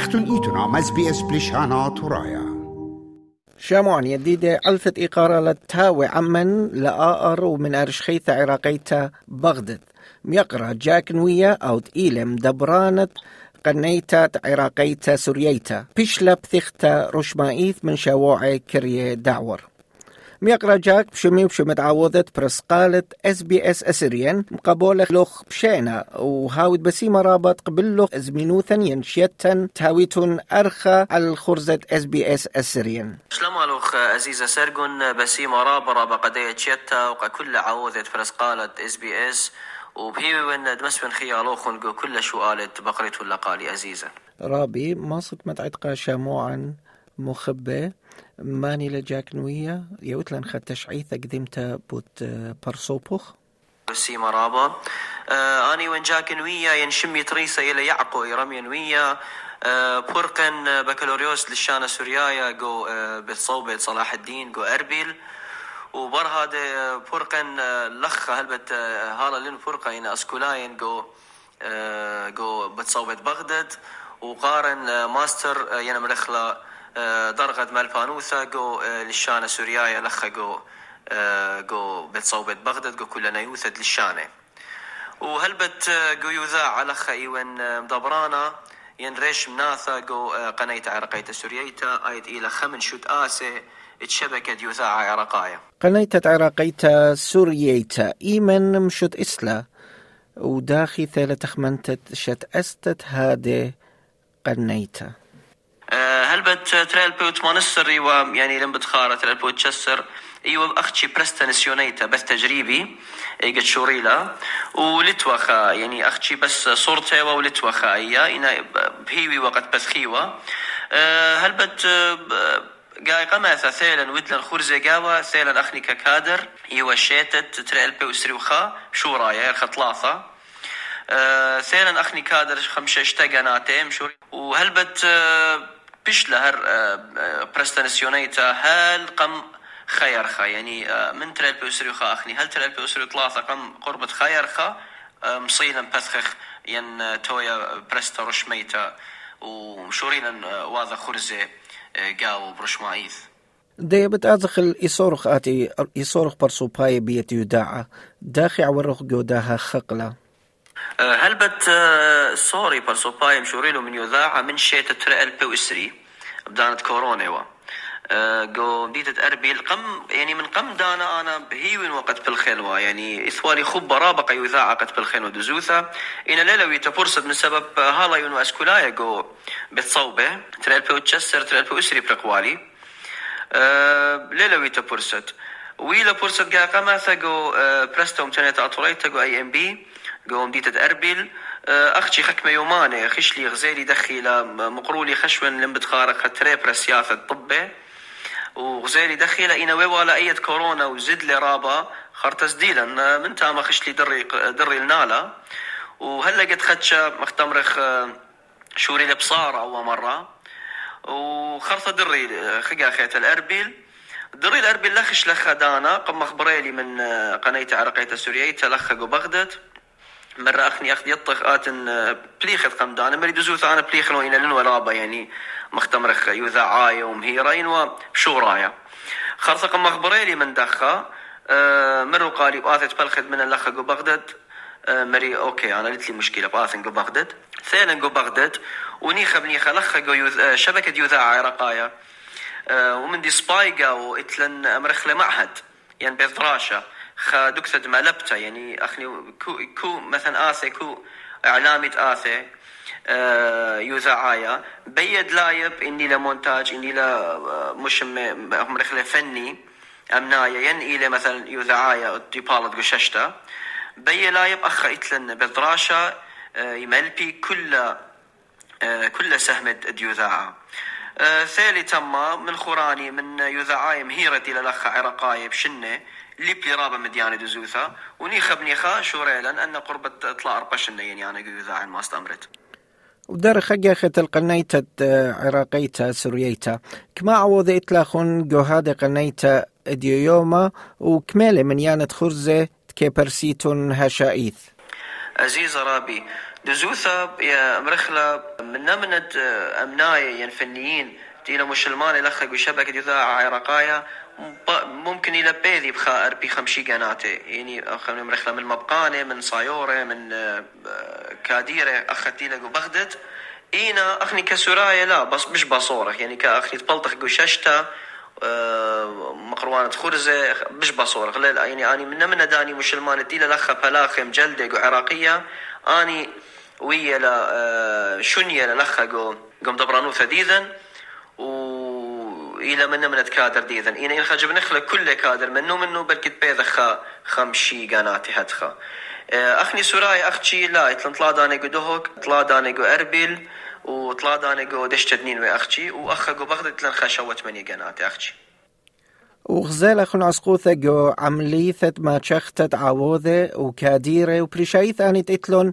اختون إيتنا مز بي اس بلشانا ترايا شاموان يديدة ألفت إقارة للتاوي عمن لآر ومن أرشخيثة عراقيتا بغدد. ميقرأ جاك نوية أو تإيلم دبرانت قنيتات عراقيتا سورييتا. بيشلا بثيختا رشمايث من شواعي كرية دعور. ميقرا جاك بشمي بشو متعوضت برسقالة اس بي اس اسريان مقابولة لوخ بشينا وهاود بسيمة رابط قبل لوخ ازمينو ثانيا شيتن تاويتون ارخى على الخرزة اس بي اس اسريان شلام لوخ عزيزة سرقن بسيمة رابا رابا قدية شيتا وقا كل عوضت فرسقالة اس بي اس وبهي وين دمسبن خيالوخن جو كل شو قالت بقريت ولا قالي عزيزة رابي ما صدت متعتقى شاموعا مخبة ماني لجاك نوية يوتلن خد تشعيثة قدمتا بوت برصوبوخ سيما رابا آه آني وين جاك نوية ينشمي تريسة إلى يعقو يرمي نوية آه بورقن بكالوريوس للشانة سوريايا جو آه بتصوبة صلاح الدين جو أربيل. وبر هذا بورقن لخ هلبت هالا لين بورقا إن أسكولاين جو جو بتصوبة بغداد. وقارن ماستر ينا مرخلة درغد مالبانوثا جو للشانة سوريايا لخ جو جو بتصوبة بغداد جو كلنا يوثد للشانة وهلبت جو يذاع لخ ايوان مدبرانا ينريش مناثا جو قنيت عرقيت سورييتا ايد إلى خمن شوت اسي اتشبكت يذاع عرقايا قنيتة عراقيتا سورييتا إيمن مشت إسلا وداخي ثالة تخمنتت شت أستت هادي قنيتا هل بت تريل بوت مانستر ايوا يعني لم بتخارة تريل بوت تشسر ايوا اختشي برستا نسيونيتا بس تجريبي إيجت شوريلا. ولتوخا يعني اختشي بس صورتها ولتوخا إيا إنا بهيوي وقت بثخيوا هل بت قاي قماثا ثيلا ودلن خورزي قاوة ثيلا أخني ككادر إيوا شيتت تريل بي وسري وخا شو رايا خطلاثة. أه ثيلا أخني كادر خمسة اشتاقناتي مشوري وهلبت أه بيش لهر أه برستنسيونيتا هل قم خير خا. يعني من تريل بي وسري وخا أخني هل بي وسري ثلاثة قم قربة خير خا. مصيلا بثخخ ين تويا برستا رشميتا ومشورينا واذا خرزي قاو برشمايث دي بتأزخل يصورخ آتي يصورخ برسو باي بيت يداعة داخي عورخ جوداها خقلة هل بت سوري برسو باي مشوريلو من يذاعة من ترى بي وسري بدانت كورونا وا جو بديت اربيل قم يعني من قم دانا آنا هيوين وقت بالخلوة يعني اثوالي خب رابقة يذاع قد بالخلوة دزوثة ان ليلوي تفرصد من سبب هالا يون اسكولايا جو بتصوبة تريل بي وتشسر تريل بي اسري برقوالي أه ليلوي تفرصد ويلا فرصد قا قماثة جو أه برستوم تنيتا اطوليتا جو اي ام بي جو مديت اربيل أختي خكمة يوماني خشلي غزيلي دخيلة مقرولي خشون لم بتخارق تري برسياثة طبة. وغزيلي دخيلة إنا ولا أية كورونا وزد لي رابا. خرتس ديلا من تاما خشلي دري دري النالا وهلا قد خدشة مختمرخ شوري لبصارة أول مرة. وخرطة دري خقا خيت الأربيل دري الأربيل لخش لخ دانا. قم مخبريلي من قناة عرقية سوريا تلخقوا بغداد مرة أخني أخذ يطخ آتن بليخت قم دانا مري دزوث أنا بليخن وإنا لن ورابا يعني مختمرخ يذاعايا ومهيرين وشورايا خرطق مخبريلي من دخا أه مرو قالي بآثت بلخد من اللخة جو بغداد أه مري أوكي أنا قلت لي مشكلة بآثن جو بغداد ثانيا جو بغداد ونيخه بنيخه لخه جو يذ... أه شبكة يذاع عراقايا أه ومن دي سبايقا وإتلن امرخله معهد يعني بذراشة خا دكتد مالبتا يعني أخني كو, كو مثلا آثي كو إعلامي آثي يذاعايا بيد لايب إني لمونتاج إني لا مش مرخله فني امنايا ين إلى مثلا يذاعايا ديبالت قششتا. بي لايب أخ إتلن بدراشة يملبي كل كل سهمة ديوذاعة ثالي تما من خوراني من يذاعاي مهيرتي للأخ عراقاي بشنة اللي بلي رابا مديانة دزوثا ونيخا بنيخا شوريلا أن قربة طلع أربع شنة يعني أنا يذاعي ما استمرت. ودار خجاخة القنيتة عراقيتا سورييتا. كما عوض إتلاخون جوهاد قنيتا ديويوما. وكمالة من يانت خرزة كيبرسيتون هشائيث. عزيز رابي دزوثا يا مرخلة من نمنت أمناي ين فنيين تيلا مسلمان يلخق وشبكة يذاع عراقايا ممكن إلى بيذي بخا أربي خمشي قناتي يعني خلينا مرخلة من مبقانة من صايورة من كاديرة أخذتي لقو بغدد. إينا أخني كسرايا لا بس مش بصورة. يعني كأخني تبلطخ قششتا مقروانة خرزة مش بصورة. يعني أني من من داني مسلمان تيلا لخا بلاخم مجلدة عراقية. أني ويا لا شنية لخا قوم دبرانو ثديذا و إلى من من كادر ديذن إنا إن خجب نخلة كل كادر منو منو بلكت بيذخا خمشي قناتي هدخا أخني سوراي أختي لا إتلن طلا دانيقو دهوك طلا دانيقو أربيل وطلا دانيقو دشتدنين وأختي وأخا قو بغداد إتلن خشوت مني قناتي أختي وغزالة خن عسقوثة جو عمليثة ما شختت عووذة وكاديرة وبريشايث أني تتلون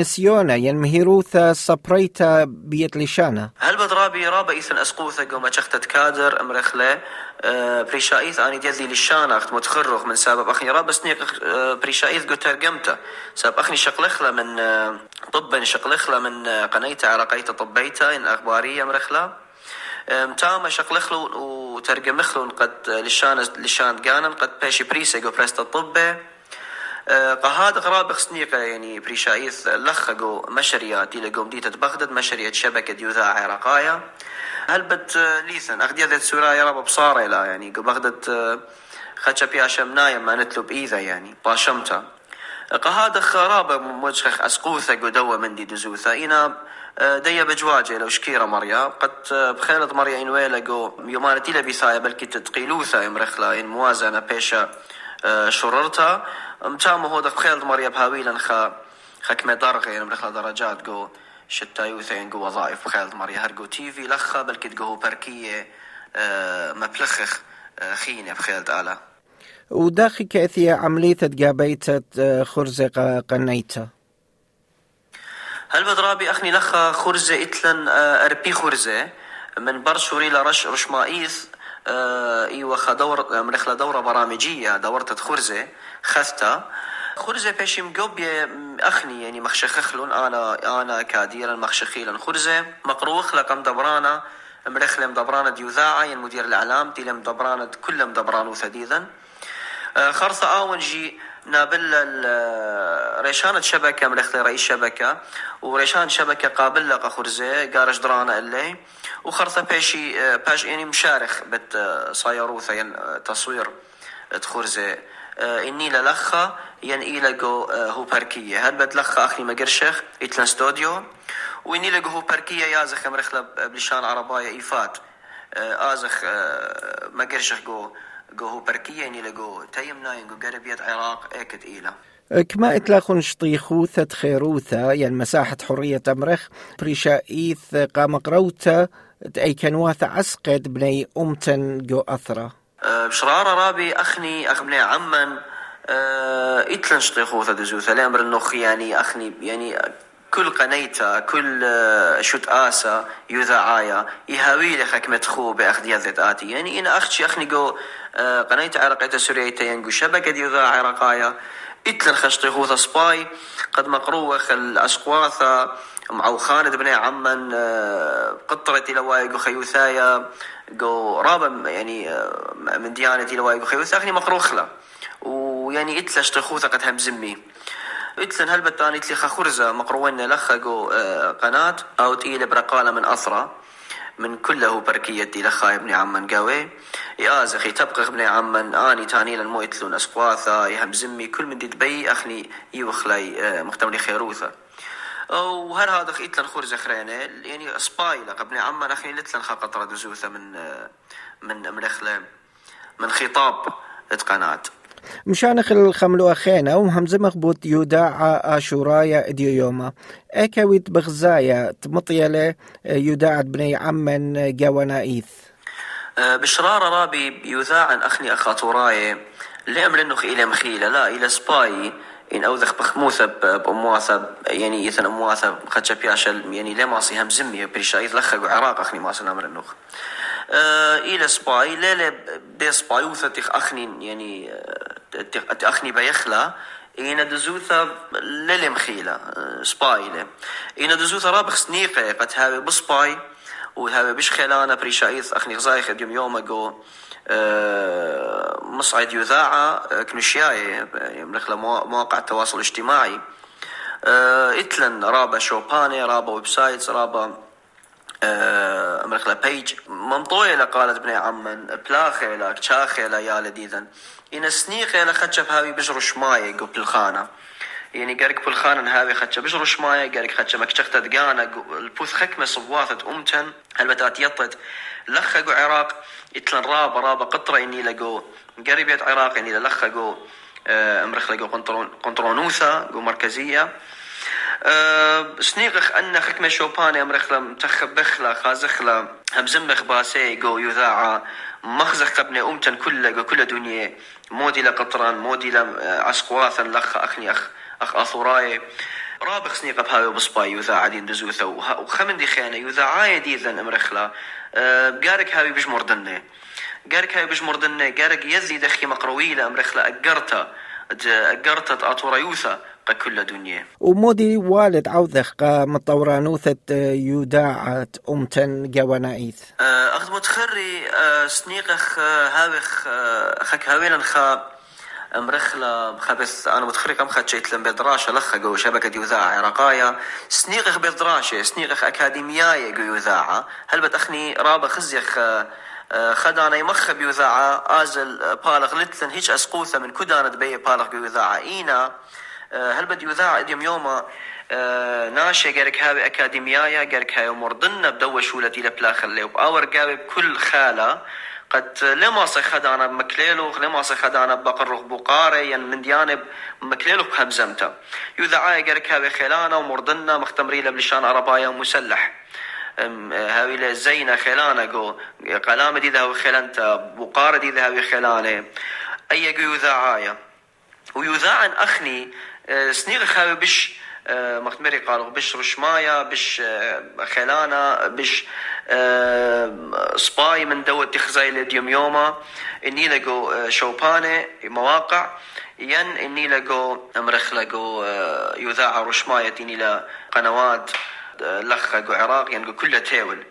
نسيونا ين مهيروثة صبريتا بيت لشانا. هل بدرابي رابا إيثن أسقوثة جو ما شختت كادر أمرخلة؟ بريشايث أني ديذي لشانا أخت متخرغ من سبب أخني رابا سنيق بريشايث جو ترجمته. سبب أخني شقلخلة من طبا شقلخلة من قنيته عرقيته طبيته إن أخبارية أمرخلة. متاما شقلخلو وترجمخلو قد لشان لشان قانا قد باشي بريسا جو بريستا الطبة قهاد غراب خسنيقة يعني بريشايث لخقو مشريا دي لقوم ديتة بغداد مشرية شبكة يوذاع عراقايا هل بت ليثن أخدي ذات سورة يا رب بصارة لا يعني قو بغداد خدشا بياشا منايا ما نتلب إيذا يعني باشمتا قهاد خرابة موجخ أسقوثة قدوة من دي دزوثة إنا ديا بجواجه لو شكيرة مريا. قد بخيلة مريا إن ويلقو يومانتي لبيثايا بل كت تقيلوثا يمرخلا إن موازنة بيشا شررتا. متامو هو بخيلة مريا بهاويلا خا خكمة درغة يعني مرخلا درجات جو شتا يوثين جو وظائف بخيلة مريا. هرقو تيفي لخا بل كت جو بركية مبلخخ خينة بخيلة آلا. وداخي كأثية عملية تقابيتة خرزة قنيتة. هل بدرابي أخني لخا خرزة إتلن أربي خرزة من برشوري لرش رشمائيث إيوة خدور من دورة برامجية دورة خرزة خثتا خرزة بيشي مقوبية أخني يعني مخشخخلون أنا أنا كاديرا مخشخيلا خرزة مقروخ لقم دبرانا مرخلم دبرانة ديوذاعة يعني مدير الإعلام تيلم دبرانة كلهم دبرانو ثديدا خرصة آون جي نابل ريشانة شبكة من أختي رئيس شبكة وريشان شبكة قابل لقى خرزة قارش درانا اللي وخرطة بيشي باش يعني مشارخ بت صايروثة يعني تصوير تخرزة إني للخة ين إيلقو هو بركية هل بتلخة أخي مقرشخ إتلان ستوديو. وإني لقو هو بركية يازخ مرخلة بلشان عرباية إيفات. آزخ مقرشخ جو جو بركية يعني لقو تيم ناين جو قربية عراق اكد إيلا. كما إتلاخون شطيخوثة خيروثة يعني مساحة حرية أمرخ بريشا إيث قام قروتا أي كنواثة عسقد بني أمتن جو أثرة. بشرارة رابي أخني أخبني عمن إتلن شطيخوثة دزوثة لأمر النخ يعني أخني يعني كل قنيتا كل شت آسا يذاعايا يهاوي لخك متخو بأخذ يذت آتي. يعني إن أختي أخني جو قنيتا عرقيتا سوريتا ينقو شبكة يذاع عرقايا إتلن خشطي خوثا سباي قد مقروخ الأسقواثا معو خالد بن عمن قطرة لواي جو خيوثايا جو رابا يعني من ديانة لواي جو خيوثا أخني مقروخ ويعني إتلش تخوثا قد همزمي إتلن هل بتاني إتلي خخرزة مقروين لخقو قناة؟ أو تقيل برقالة من أثرة من كله بركية دي لخاي ابن عمان قاوي يازخي تبقى ابن عمان آني تاني لنمو إتلون أسقواثا. يهم زمي كل من دي دبي أخني يوخلاي مختمري خيروثا. وهل هذا إتلن خرزة خرينة؟ يعني سباي لق ابن عمان أخني لتلن خا قطرة دزوثة من من من من خطاب قناة. مشانخ الخملو أخينا ومهمزة مخبوط يوداع آشورايا يوما. أكاويت بغزايا تمطيلة يوداع بني عمن جوانا إيث. بشرارة رابي يذاع أخني أخاتوراي لأمر إنه إلى مخيلة لا إلى سباي. إن أوذخ بخموثة بأمواثة يعني يثن أمواثة خدشة بياشل يعني لما هم زمي بريشا يتلخق عراق أخني ما سنامر النوخ إلى سباي. ليلة بي سباي وثتخ أخني يعني أخني بيخلا. إينا دزوثا للي مخيلة سبايلة إينا دزوثا رابخ سنيقة قد هاوي بسباي وهاوي بش خيلانا بريشايث أخني غزايخ يوم يوم أقو مصعد يذاعة كنشياي يملك مواقع التواصل الاجتماعي. إتلن رابا شوباني رابا ويب سايتس رابا امرخلا بيج. منطوية قالت بني عمن بلاخي لا كشاخي لا يا لديذن إن سنيخي لا خدش بهاوي بجرو شماية قو بالخانة يعني قارك بالخانة هاوي خدش بجرو شماية قارك خدش مكشخت دقانا البوث خكمة صبواثة أمتن. هلبتات يطت لخقو عراق إتلن رابا رابا قطرة إني لقو. قريبية عراق إني لخقو امرخ لقو قنطرونوثا قو مركزية. سنيغخ أن خكمة شوباني أمرخلا متخبخلا خازخلا همزمخ باسي جو يذاعة مخزخ قبني أمتن كل كل دنيا مودي لقطران مودي لعسقواثا لخ أخني أخ أخ أثوراي رابخ سنيقة بهاي بصباي يذاع دين دزوثا وخمن دي خيانة يذاعاي دي ذن أمرخلا قارك هاوي بجمر مردنة قارك هاوي بجمر مردنة قارك يزي دخي مقروي لأمرخلا أقرتا أقرتت أطوريوثا كل دنيا. ومودي والد عوذخ مطورانوثة يوداعة أمتن جوانايث أخذ متخري سنيقخ هاوخ خك هاويلا خا مرخلة خبث أنا متخري كم خدشيت لم بدراشة لخا جو شبكة يوذاعة عراقايا. سنيقخ بدراشة سنيقخ أكاديمياية جو يوذاعة هل بتأخني رابا خزيخ خدانا يمخ بيوذاعة آزل بالغ لتلن هيش أسقوثة من كدانت بي بالغ بيوذاعة إينا هل بدي يذاع إديم يوما ناشي قالك هاوي أكاديميايا قالك هاي مرضنا بدو شولتي لبلا خلي وباور قابي بكل خالة قد لما خدانا بمكليلو لما خدانا بقرخ بقاري ين من ديانب مكليلو بهمزمتا يذاعايا قالك هاوي خيلانا ومرضنا مختمري لبلشان عربايا ومسلح هاوي زينة خيلانا جو قلامة دي ذهوي خيلانتا بقارة دي ذهوي خيلانة. أي جو يذاعايا ويذاع أخني سنيغ خاوي بش مختمري قالوا بش رشمايا بش خيلانا بش سباي من دو تخزاي لديوم يوما إني لقو شوباني مواقع ين إني لقو أمرخ لقو يذاع رشمايا تيني لقنوات لخ عراق ين كلها تاول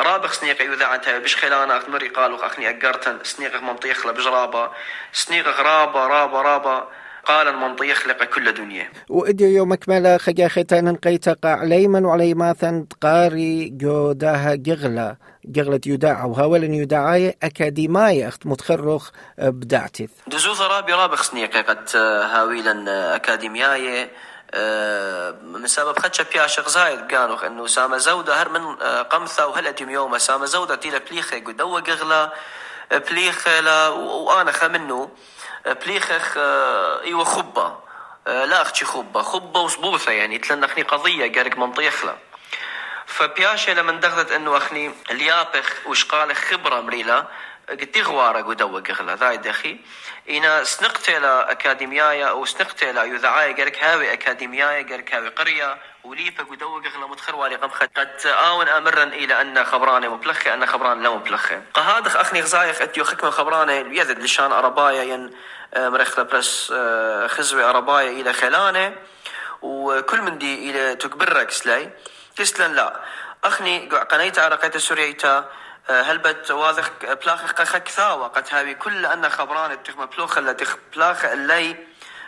رابخ سنيق يذاع أنت بش خلانا أختمري قالوا أخني أقرتن سنيق منطيخ بجرابة سنيق رابا رابا رابا قال المنطي يخلق كل دنيا. وإديو يوم كمالا خجا ختان قيتقع عليما وعليماثا قاري جوداها جغلا. جغلة يداع وهاولا يداعاي أكاديماي أخت متخرخ بدعتث دزوث رابي رابخ سنيقة قد هاويلا أكاديمياي. من سبب خدشة بياشق زايد قالوا إنه سامة زودة هر من قمثة وهل يوم سامة زودة تيلا بليخة قدوة قغلة بليخة لا وأنا خمنه بليخخ إيوه خبة. لا أختي خبة. خبة وصبوثة يعني تلنخني قضية قارك منطيخلة. فبياشة لما دخلت انه أخني اليابخ وش قال خبرة مريلا قد غوارة قدوة قغلة ذاي دخي إنا سنقتلا أكاديميايا أو سنقتلا يذعايا قالك هاوي أكاديميايا قالك هاوي قرية. وليفة قدوة قغلة متخر والي قم قد آون أمرا إلى أن خبراني مبلخة أن خبران لا مبلخة قهادخ أخني غزايخ أتيو خكمة خبراني يذد لشان أربايا ين مرخلة بس خزوي أربايا إلى خلانة وكل من دي إلى تكبرك سلاي. تسلن لا. أخني قنيت على قيت سوريتا هلبت واضح بلاخ قخك ثاوة قد هاوي كل أن خبران تخم بلوخ اللي تخ بلاخ اللي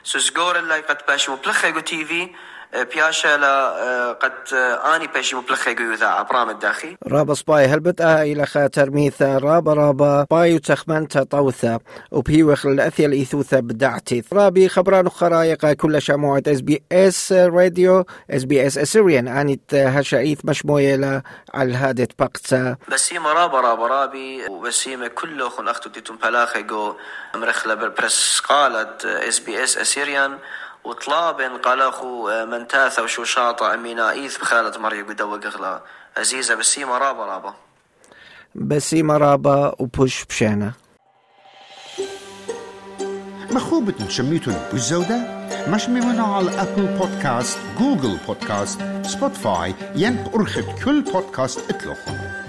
سوسجور اللي قد باش مبلخ تي في بياشا لا قد اني بيشي مبلخ يذاع برام الداخي رابا سباي هل بتا إلى خاتر ميثا رابا رابا باي وتخمنتا طوثا وبهيوخ الاثيا الايثوثا بدعتي رابي خبران خرايق كل شموعة اس بي اس راديو اس بي اس اسيريان انت هشايث مشموية على هادت بقتا بسيمة رابا رابا رابي وبسيمة كله خن اختو تيتم بلاخي جو مرخلة بالبرس قالت اس بي اس اسيريان وطلاب قلخو من تاث وشو شاطع أمينا إيث بخالة مريم قدوة قغلا عزيزة بسيمة رابا رابا. بسيمة رابا وبوش بشانة مخوبة شميتون بالزودة مش ممنوع على أبل بودكاست جوجل بودكاست سبوتفاي ين أرخد كل بودكاست اطلقوا